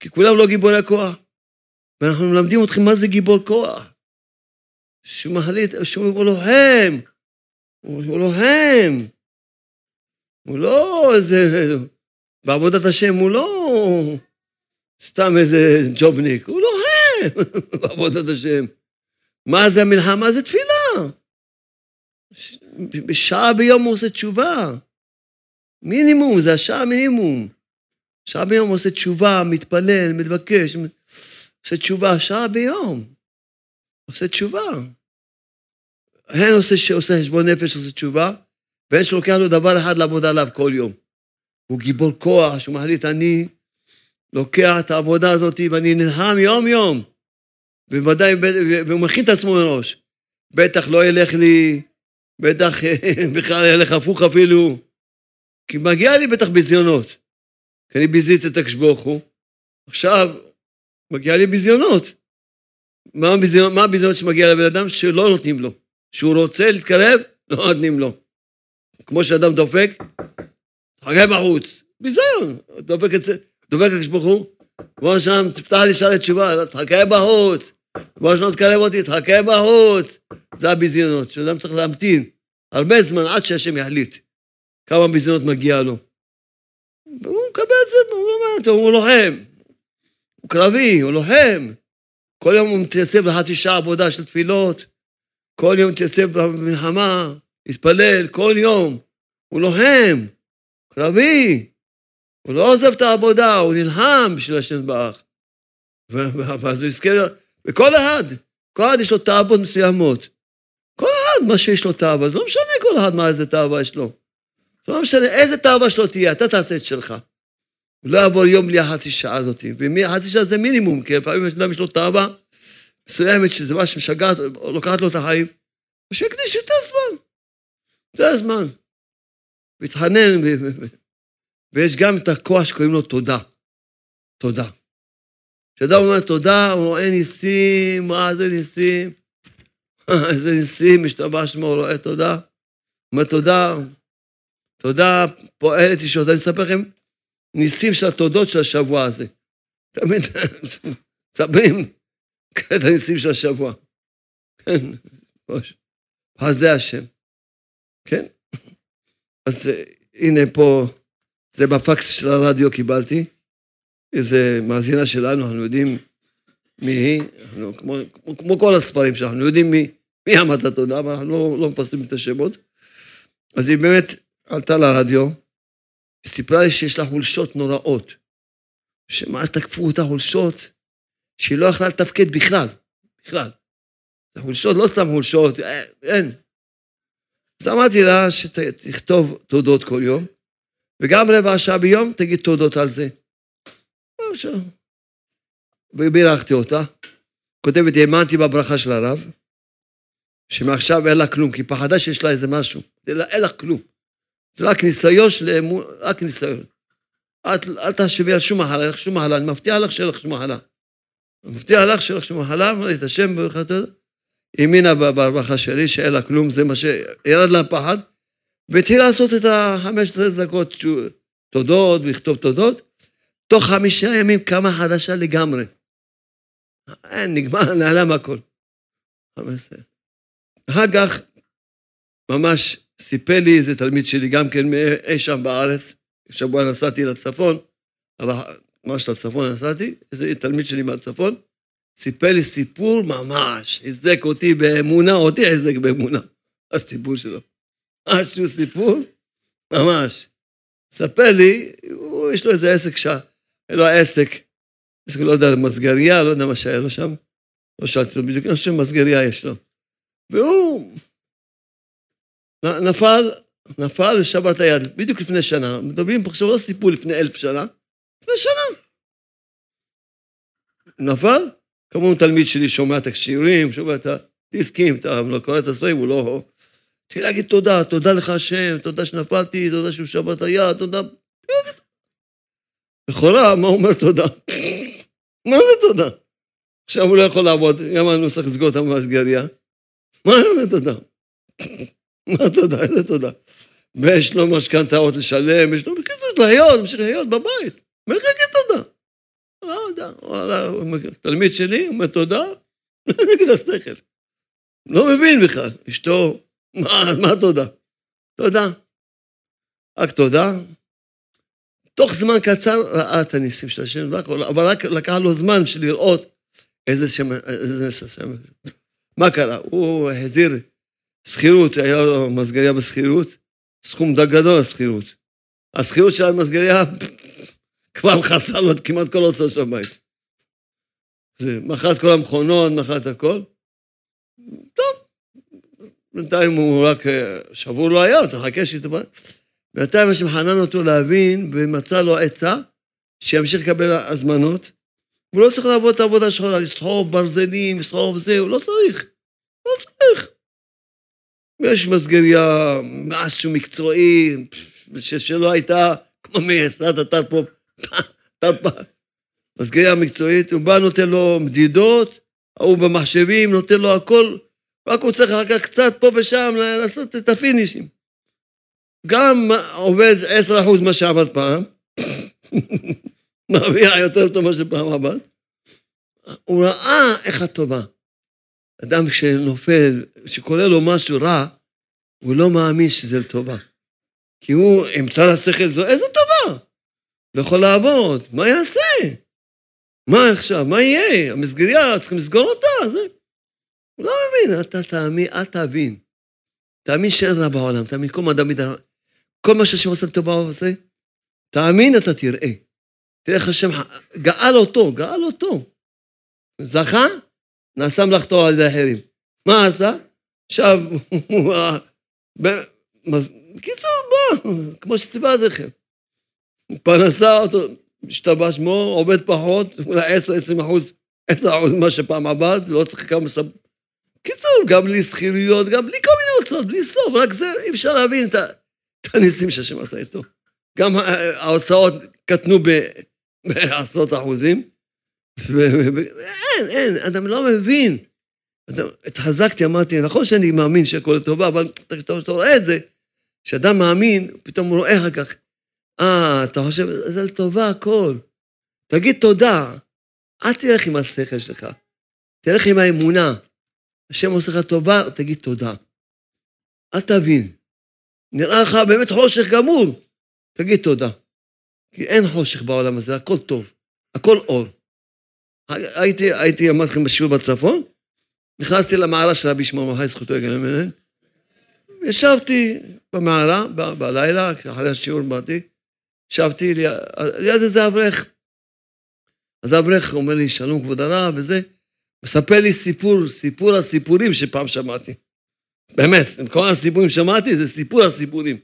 כי כולם לא גיבורי כוח. ואנחנו מלמדים אתכם מה זה גיבור כוח. שהוא מחליט, שהוא לוחם. הוא לוחם. הוא לא איזה... בעבודת השם הוא לא סתם איזה ג'ובניק, הוא לוחם בעבודת השם. מה זה המלחמה? זה תפילה. בשעה ביום הוא עושה תשובה. מינימום, זה השעה מינימום. שעה ביום הוא עושה תשובה, מתפלל, מתבקש, עושה תשובה, שעה ביום. עושה תשובה. הן עושה חשבון נפש, עושה תשובה, והן שלוקח לו דבר אחד לעבוד עליו כל יום. הוא גיבור כוח, שהוא מחליט, אני לוקח את העבודה הזאת ואני נלחם יום-יום. בוודאי, והוא מכין את עצמו מראש. בטח לא ילך לי, בטח בכלל ילך הפוך אפילו, כי מגיע לי בטח ביזיונות. כי אני ביזיתי את הקדוש ברוך הוא. עכשיו, מגיע לי ביזיונות. מה הביזיונות, מה הביזיונות שמגיע לבן אדם? שלא נותנים לו. שהוא רוצה להתקרב, לא נותנים לו. כמו שאדם דופק, חגי בחוץ. ביזיון. דופק את זה, דופק הקדוש ברוך הוא, כמו שם, תפתח לי שערי תשובה, תחכה בחוץ. כמו שלא תקרב אותי, תחכה בחוץ. זה הביזיונות, שאדם צריך להמתין הרבה זמן עד שהשם יחליט כמה ביזיונות מגיע לו. והוא מקבל את זה, הוא אומר, הוא לוחם. הוא קרבי, הוא לוחם. כל יום הוא מתייצב לחצי שעה עבודה של תפילות, כל יום מתייצב במלחמה, מתפלל, כל יום. הוא לוחם, קרבי. הוא לא עוזב את העבודה, הוא נלחם בשביל השם ברח. ואז הוא יזכה, וכל אחד, כל אחד יש לו תאוות מסוימות. כל אחד, מה שיש לו תאווה, זה לא משנה כל אחד מה איזה תאווה יש לו. זה לא משנה איזה תאווה שלו תהיה, אתה תעשה את שלך. לא יעבור יום בלי החצי שעה הזאת. וחצי שעה זה מינימום, כי לפעמים אדם יש לו תאווה מסוימת, שזה מה שמשגעת, לוקחת לו את החיים, שיקדיש יותר זמן. יותר זמן. מתחנן, ויש גם את הכוח שקוראים לו תודה. תודה. כשאדם אומר תודה, הוא רואה ניסים, מה זה ניסים? איזה ניסים, משתבח שמו, הוא רואה תודה. הוא אומר תודה, תודה פועלת ישועות. אני אספר לכם ניסים של התודות של השבוע הזה. תמיד מספרים את הניסים של השבוע. כן, אז זה השם. כן? אז הנה פה, זה בפקס של הרדיו קיבלתי. איזה מאזינה שלנו, אנחנו יודעים מי היא, אנחנו, כמו, כמו, כמו כל הספרים שלנו, אנחנו יודעים מי, מי עמד התודה, אבל אנחנו לא, לא מפרסמים את השמות. אז היא באמת עלתה לרדיו, סיפרה לי שיש לה חולשות נוראות, שמאז תקפו אותה חולשות, שהיא לא יכלה לתפקד בכלל, בכלל. חולשות, לא סתם חולשות, אה, אין. אז אמרתי לה שתכתוב תודות כל יום, וגם רבע שעה ביום תגיד תודות על זה. עכשיו. ובירכתי אותה. כותבת, האמנתי בברכה של הרב, שמעכשיו אין לה כלום, כי פחדה שיש לה איזה משהו. אין לה כלום. זה רק ניסיון של אמון, רק ניסיון. אל, אל תחשבי על שום מחלה, אין לך שום מחלה, אני מבטיח לך שאין לך שום מחלה. אני מבטיח לך שאין לך שום מחלה, אמרתי את השם ברכת האמינה ברווחה שלי, שאין לה כלום, זה מה שירד לה פחד, והתחילה לעשות את החמש דקות תודות, ולכתוב תודות, תוך חמישה ימים קמה חדשה לגמרי. אין, נגמר, נעלם הכל. אחר כך, ממש סיפר לי איזה תלמיד שלי, גם כן מאי שם בארץ, שבוע נסעתי לצפון, ממש לצפון נסעתי, איזה תלמיד שלי מהצפון, סיפר לי סיפור ממש, חיזק אותי באמונה, אותי חיזק באמונה, הסיפור שלו. משהו סיפור, ממש. ספר לי, הוא, יש לו איזה עסק שם, היה לו עסק, עסק, לא יודע, מסגריה, לא יודע מה שהיה לו שם. לא שאלתי אותו בדיוק, אני חושב שמסגריה יש לו. והוא נפל, נפל ושבר את היד, בדיוק לפני שנה. מדברים עכשיו לא סיפור לפני אלף שנה, לפני שנה. נפל, כמובן תלמיד שלי שומע את השירים, שומע את הדיסקים, אתה לא קורא את הספרים, הוא לא... התחיל להגיד תודה, תודה לך השם, תודה שנפלתי, תודה שהוא שבר את היד, תודה... לכאורה, מה אומר תודה? מה זה תודה? עכשיו הוא לא יכול לעבוד, הוא צריך לסגור את המסגריה. מה הוא אומר תודה? מה תודה? איזה תודה? ויש לו משכנתאות לשלם, יש לו בקיצור לחיות, להמשיך לחיות בבית. אומר לך כן תודה. לא יודע, תלמיד שלי אומר תודה, נגד השכל. לא מבין בכלל. אשתו, מה, מה תודה? תודה. רק תודה. תוך זמן קצר ראה את הניסים של השם, אבל רק לקח לו זמן של לראות איזה שם, איזה נס השם. מה קרה? הוא החזיר שכירות, היה לו מסגריה בשכירות, סכום גדול לשכירות. השכירות של המסגריה כבר חסר לו כמעט כל הוצאות של הבית. מכר את כל המכונות, מכר את הכל. טוב, בינתיים הוא רק שבור לא היה, צריך לחכה שיתבע. בינתיים השם חנן אותו להבין ומצא לו עצה שימשיך לקבל הזמנות. הוא לא צריך לעבוד את העבודה שלו, לסחוב ברזלים, לסחוב זה, הוא לא צריך. לא צריך. יש מסגריה, משהו מקצועי, שלא הייתה כמו מייסדת פה, מסגריה מקצועית, הוא בא, נותן לו מדידות, ההוא במחשבים, נותן לו הכל, רק הוא צריך אחר כך קצת פה ושם לעשות את הפינישים. גם עובד 10% מה שעבד פעם, מרוויח יותר טוב ממה שפעם עבד. הוא ראה איך הטובה. אדם שנופל, שקורה לו משהו רע, הוא לא מאמין שזה לטובה. כי הוא אמצא לשכל זו, איזה טובה? לא יכול לעבוד, מה יעשה? מה עכשיו, מה יהיה? המסגריה, צריכים לסגור אותה, זה... הוא לא מבין, אתה תאמין, אל תבין. תאמין שאין רע בעולם, תאמין כל מה דוד, כל מה שהשם עושה לטובה עושה, תאמין, אתה תראה. תראה איך השם גאל אותו, גאל אותו. זכה, נעשה מלאכתו על ידי אחרים. מה עשה? עכשיו, הוא... בקיצור, בוא, כמו שסיפרתי לכם. פרנסה אותו, השתבש שמו, עובד פחות, אולי 10-20 אחוז, 10 אחוז ממה שפעם עבד, לא צריך כמה סב... קיצור, גם בלי שכירויות, גם בלי כל מיני הוצאות, בלי סוף, רק זה, אי אפשר להבין את, את הניסים שהשם עשה איתו. גם ההוצאות קטנו בעשרות אחוזים, ואין, אין, אדם לא מבין. התחזקתי, אמרתי, נכון שאני מאמין שהכל לטובה, אבל אתה רואה את זה, כשאדם מאמין, פתאום הוא רואה אחר כך, אה, אתה חושב, זה לטובה הכל. תגיד תודה, אל תלך עם השכל שלך, תלך עם האמונה. השם עושה לך טובה, תגיד תודה. אל תבין. נראה לך באמת חושך גמור, תגיד תודה. כי אין חושך בעולם הזה, הכל טוב, הכל אור. הייתי, הייתי, אמרתי לכם בשיעור בצפון, נכנסתי למערה של רבי שמעון מרחי, זכותו יגן ממנו, ישבתי במערה, ב- בלילה, אחרי השיעור באתי, ישבתי ליד, ליד איזה אברך. אז האברך אומר לי, שלום כבוד הרב, וזה, מספר לי סיפור, סיפור הסיפורים שפעם שמעתי. באמת, כל הסיפורים שמעתי, זה סיפור הסיפורים.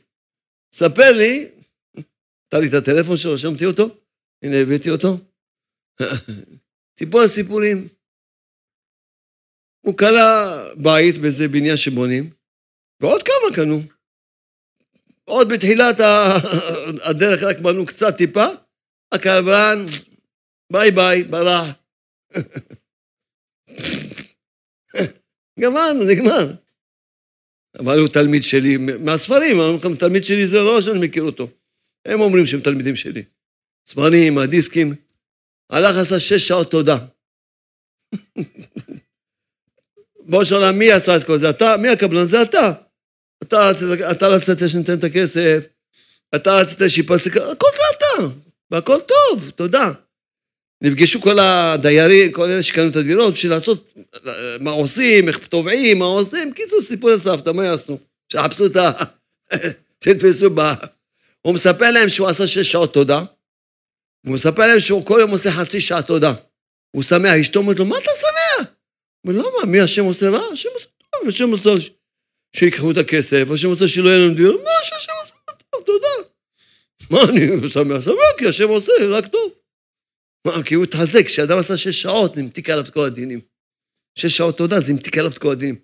ספר לי, נתן לי את הטלפון שלו, רשמתי אותו, הנה הבאתי אותו. סיפור הסיפורים. הוא קנה בית באיזה בניין שבונים, ועוד כמה קנו. עוד בתחילת הדרך רק בנו קצת טיפה, הקבלן, ביי ביי, ברח. גמרנו, נגמר. אבל הוא תלמיד שלי, מהספרים, אני אומר לכם, תלמיד שלי זה לא שאני מכיר אותו. הם אומרים שהם תלמידים שלי. ספרים, הדיסקים. הלך עשה שש שעות תודה. בוא שאלה, מי עשה את כל זה? אתה? מי הקבלן? זה אתה. אתה, אתה רצית שניתן את הכסף, אתה רצית שיפסק, הכל זה אתה, והכל טוב, תודה. נפגשו כל הדיירים, כל אלה שקנו את הדירות, בשביל לעשות מה עושים, איך תובעים, מה עושים, קיצור סיפור לסבתא, מה יעשו? שיחפשו את ה... שיתפסו ב... הוא מספר להם שהוא עשה שש שעות תודה, הוא מספר להם שהוא כל יום עושה חצי שעה תודה. הוא שמח, אשתו אומרת לו, מה אתה שמח? הוא אומר, למה, מי השם עושה רע? השם עושה טוב, השם עושה... שיקחו את הכסף, השם רוצה שלא יהיה לנו דיון, מה שהשם עושה טוב, תודה. מה אני שמח? שמח, כי השם עושה רק טוב. כי הוא התחזק, כשאדם עשה שש שעות, נמתיק עליו את כל הדינים. שש שעות תודה, זה המתיק עליו את כל הדינים.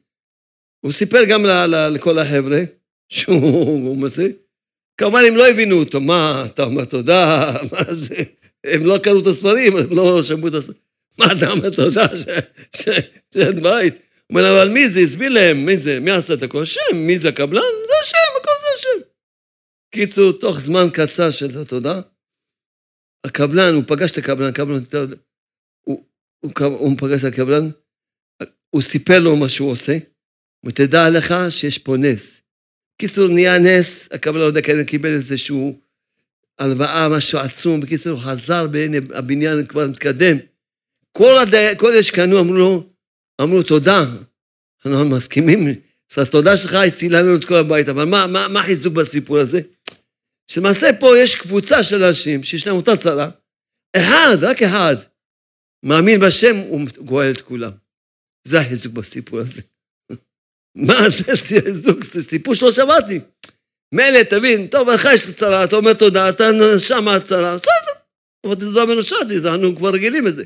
הוא סיפר גם לכל החבר'ה, שהוא עושה, כמובן הם לא הבינו אותו, מה, אתה אומר תודה, מה זה, הם לא קראו את הספרים, הם לא שמעו את הספרים. מה אתה אומר, תודה שאין בית? הוא אומר, אבל מי זה? הסביר להם, מי זה? מי עשה את הכל? השם, מי זה הקבלן? זה השם, הכל זה השם. קיצור, תוך זמן קצר של התודה, הקבלן, הוא פגש את הקבלן, הקבלן, הוא, הוא, הוא פגש את הקבלן, הוא סיפר לו מה שהוא עושה, ותדע לך שיש פה נס. קיצור, נהיה נס, הקבלן, לא יודע, כנראה קיבל איזשהו הלוואה, משהו עצום, בקיצור, הוא חזר, והנה הבניין כבר מתקדם. כל, הדי... כל אלה שקנו אמרו לו, אמרו תודה, אנחנו מסכימים, אז התודה שלך הצילה לנו את כל הבית, אבל מה, מה, מה חיזוק בסיפור הזה? שלמעשה פה יש קבוצה של אנשים שיש להם אותה צרה, אחד, רק אחד, מאמין בשם, הוא גואל את כולם. זה החיזוק בסיפור הזה. מה זה חיזוק? זה סיפור שלא שמעתי. מילא, תבין, טוב, לך יש צרה, אתה אומר תודה, אתה שם הצרה, בסדר. אמרתי תודה ונושעתי, אנחנו כבר רגילים לזה.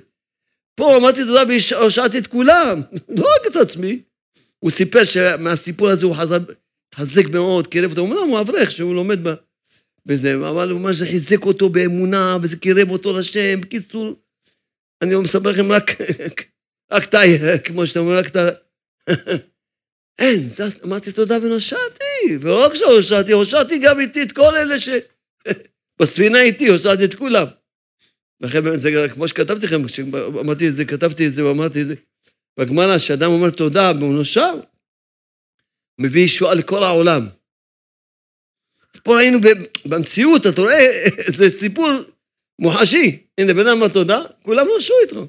פה אמרתי תודה והושעתי את כולם, לא רק את עצמי. הוא סיפר שמהסיפור הזה הוא התחזק מאוד, קירב אותו, אמנם הוא אברך שהוא לומד בזה, אבל הוא ממש חיזק אותו באמונה, וזה קירב אותו לשם. בקיצור, אני מספר לכם רק, רק ה... כמו שאתה אומר, רק ה... אין, זה, אמרתי תודה ונושעתי, ולא רק שהושעתי, הושעתי גם איתי את כל אלה ש... בספינה איתי, הושעתי את כולם. לכן זה כמו שכתבתי לכם, כשאמרתי את זה, כתבתי את זה ואמרתי את זה. בגמרא, כשאדם אומר תודה והוא נושב, מביא ישועה לכל העולם. פה ראינו במציאות, אתה רואה, זה סיפור מוחשי. הנה, בן אדם אמר תודה, כולם נשו איתו.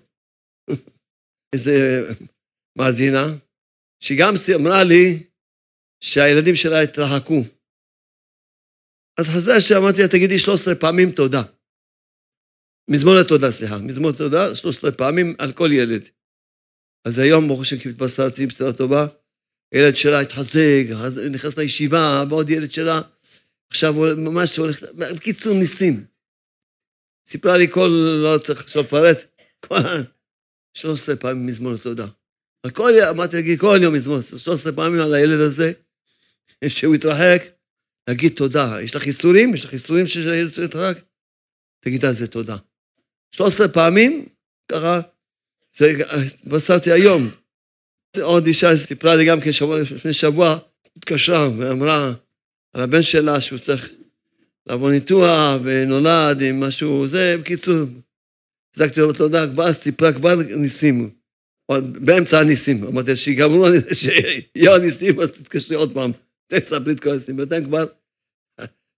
איזה מאזינה, שגם אמרה לי שהילדים שלה התרחקו. אז חזר שאמרתי לה, תגידי 13 פעמים תודה. מזמור לתודה, סליחה, מזמור לתודה, 13 פעמים על כל ילד. אז היום, ברוך השם, כי התבשרתי בסדר טובה, ילד שלה התחזק, נכנס לישיבה, ועוד ילד שלה, עכשיו הוא ממש הולך, בקיצור, ניסים. סיפרה לי כל, לא צריך עכשיו לפרט, כל 13 פעמים מזמור לתודה. על כל יום, אמרתי להגיד כל יום מזמור, 13 פעמים על הילד הזה, שהוא התרחק, להגיד תודה. יש לך חיסורים? יש לך חיסורים שהילד התרחק? תגיד על זה תודה. 13 פעמים, ככה, התבשרתי היום. עוד אישה סיפרה לי גם כן שבוע, לפני שבוע, התקשרה ואמרה על הבן שלה שהוא צריך לעבור ניתוח ונולד עם משהו, זה, בקיצור, החזקתי לו תודה, כבר סיפרה כבר ניסים. באמצע הניסים, אמרתי, שיגמרו, שיהיו הניסים, אז תתקשרי עוד פעם, תספרי את כל הניסים, ואתם כבר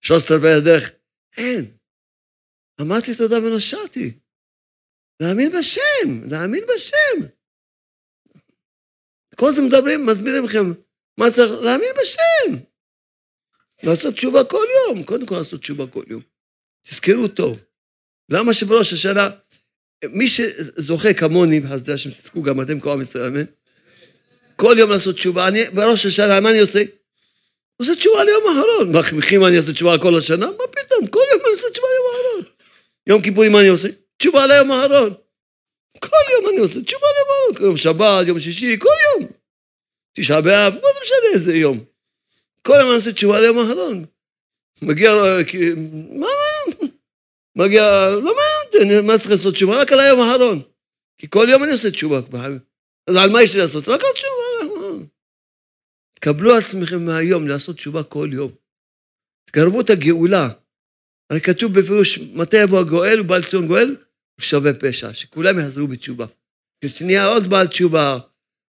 שלושת רבעי הדרך, אין. אמרתי תודה ונושעתי. להאמין בשם, להאמין בשם. כל הזמן מדברים, מסבירים לכם מה צריך, להאמין בשם. לעשות תשובה כל יום, קודם כל לעשות תשובה כל יום. תזכרו טוב. למה שבראש השנה, מי שזוכה כמוני, זה השם תזכו גם אתם כל עם ישראל, אמן? כל יום לעשות תשובה, אני בראש השנה, מה אני עושה? עושה תשובה ליום האחרון. וכי אני עושה תשובה כל השנה? מה פתאום? כל יום אני עושה תשובה ליום האחרון. יום כיפורים מה אני עושה? תשובה ליום האחרון. כל יום אני עושה תשובה ליום האחרון. יום שבת, יום שישי, כל יום. תשעה באב, מה זה משנה איזה יום? כל אני עושה תשובה ליום האחרון. מגיע, מה, מגיע, לא מעניין, מה צריך לעשות תשובה? רק על היום האחרון. כי כל יום אני עושה תשובה. אז על מה יש לי לעשות? רק על תשובה. תקבלו עצמכם מהיום לעשות תשובה כל יום. תקרבו את הגאולה. הרי כתוב בפירוש, מתי יבוא הגואל ובעל ציון גואל? הוא שווה פשע, שכולם יחזרו בתשובה. כשנהיה עוד בעל תשובה,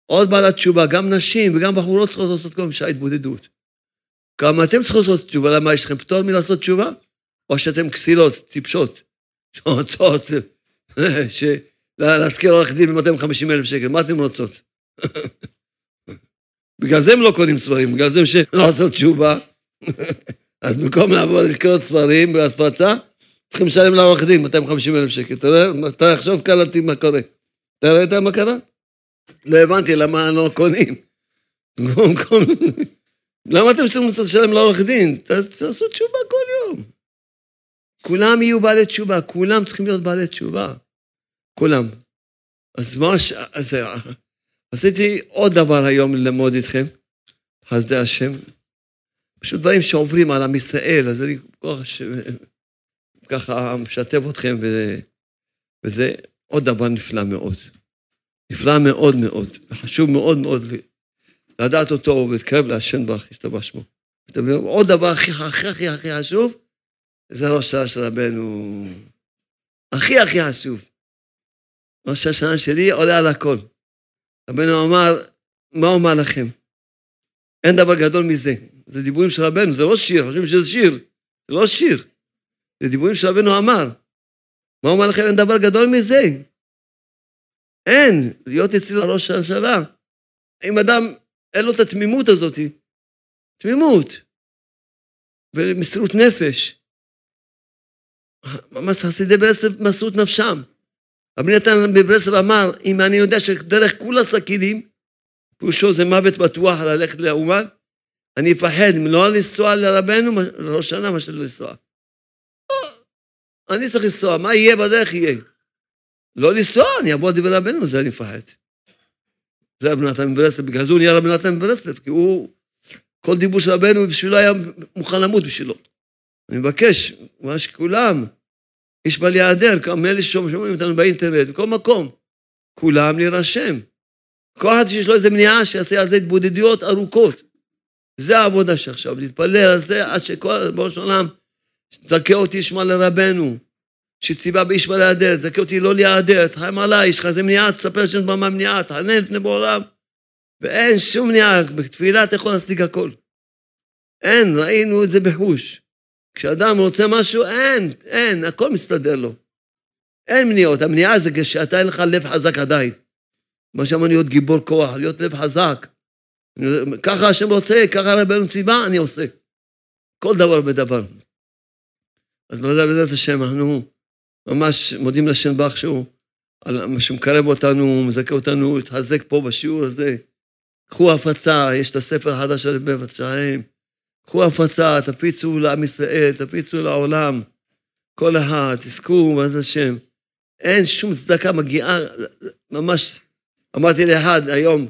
עוד בעלת תשובה, גם נשים וגם בחורות צריכות לעשות כל משעה התבודדות. כמה אתם צריכות לעשות תשובה, למה יש לכם פטור מלעשות תשובה? או שאתם כסילות, טיפשות, שרוצות להשכיר עורך דין ב-250 אלף שקל, מה אתם רוצות? בגלל זה הם לא קונים ספרים, בגלל זה הם שלא לעשות תשובה. אז במקום לעבור לקרוא ספרים בהספצה, צריכים לשלם לעורך דין 250 אלף שקל. אתה רואה? אתה עכשיו קלטתי מה קורה. אתה ראית מה קרה? לא הבנתי למה לא קונים. למה אתם צריכים לשלם לעורך דין? תעשו תשובה כל יום. כולם יהיו בעלי תשובה, כולם צריכים להיות בעלי תשובה. כולם. אז מה ש... אז עשיתי עוד דבר היום ללמוד איתכם, חסדי השם. פשוט דברים שעוברים על עם ישראל, אז אני ש... ככה משתף אתכם וזה עוד דבר נפלא מאוד. נפלא מאוד מאוד, וחשוב מאוד מאוד לדעת אותו ולהתקרב להשם ברך, ישתבח שמו. עוד דבר הכי הכי הכי הכי חשוב, זה ראש השנה של רבנו. הכי הכי חשוב. ראש השנה שלי עולה על הכל. רבנו אמר, מה אומר לכם? אין דבר גדול מזה. זה דיבורים של רבנו, זה לא שיר, חושבים שזה שיר. זה לא שיר. זה דיבורים של רבנו אמר. מה אומר לכם? אין דבר גדול מזה. אין. להיות אצלי לראש הממשלה. אם אדם, אין לו את התמימות הזאת. תמימות. ומסירות נפש. ממש חסידי ברסלב מסרו את נפשם. רבי נתן בברסלב אמר, אם אני יודע שדרך כולה סכינים, פירושו זה מוות בטוח ללכת לאומן, אני אפחד לא לנסוע לרבנו, לראש שנה, מה שלא לנסוע. אני צריך לנסוע, מה יהיה בדרך יהיה. לא לנסוע, אני אבוא לדבר רבנו, זה אני מפחד. זה רבי נתן בברסלב, בגלל זה הוא נהיה רבי נתן בברסלב, כי הוא, כל דיבור של רבנו בשבילו היה מוכן למות בשבילו. אני מבקש, מה שכולם, יש מה להיעדר, כמה אלה ששומעים אותנו באינטרנט, בכל מקום, כולם להירשם. כל אחד שיש לו איזה מניעה, שיעשה על זה התבודדויות ארוכות. זה העבודה שעכשיו, להתפלל על זה עד שכל, בראש העולם, תזכה אותי ישמע לרבנו, שציווה באיש מה להיעדר, תזכה אותי לא להיעדר, תחיים עליי, יש לך איזה מניעה, תספר שם במה מניעה, תענה לפני בעולם. ואין שום מניעה, בתפילה אתה יכול להשיג הכל. אין, ראינו את זה בחוש. כשאדם רוצה משהו, אין, אין, הכל מסתדר לו. אין מניעות, המניעה זה כשאתה אין לך לב חזק עדיין. מה שאמרנו להיות גיבור כוח, להיות לב חזק. ככה השם רוצה, ככה רבנו ציווה, אני עושה. כל דבר בדבר. אז בעזרת השם, אנחנו ממש מודים לשם בך שהוא, על מה שהוא מקרב אותנו, מזכה אותנו להתחזק פה בשיעור הזה. קחו הפצה, יש את הספר החדש של בבת שלהם. קחו הפצה, תפיצו לעם ישראל, תפיצו לעולם. כל אחד, תזכו, בעזרת השם. אין שום צדקה מגיעה, ממש, אמרתי לאחד היום,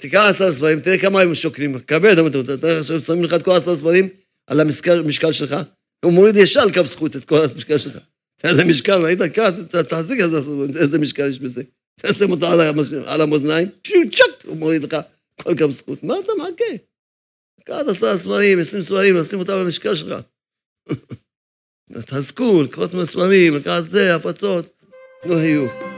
תיקח עשרה ספרים, תראה כמה הם שוקלים, כבד, תראה עכשיו שמים לך את כל עשרה ספרים על המשקל שלך, הוא מוריד ישר על קו זכות את כל המשקל שלך. איזה משקל, ראית כאן, תחזיק איזה משקל יש בזה. תשים אותו על המאזניים, צ'ק, הוא מוריד לך כל קו זכות. מה אתה מחכה? לקחת עשרה ספרים, עשרים ספרים, לשים אותם על המשקל שלך. תחזקו, לקחות מהספרים, לקחת זה, הפצות, לא היו.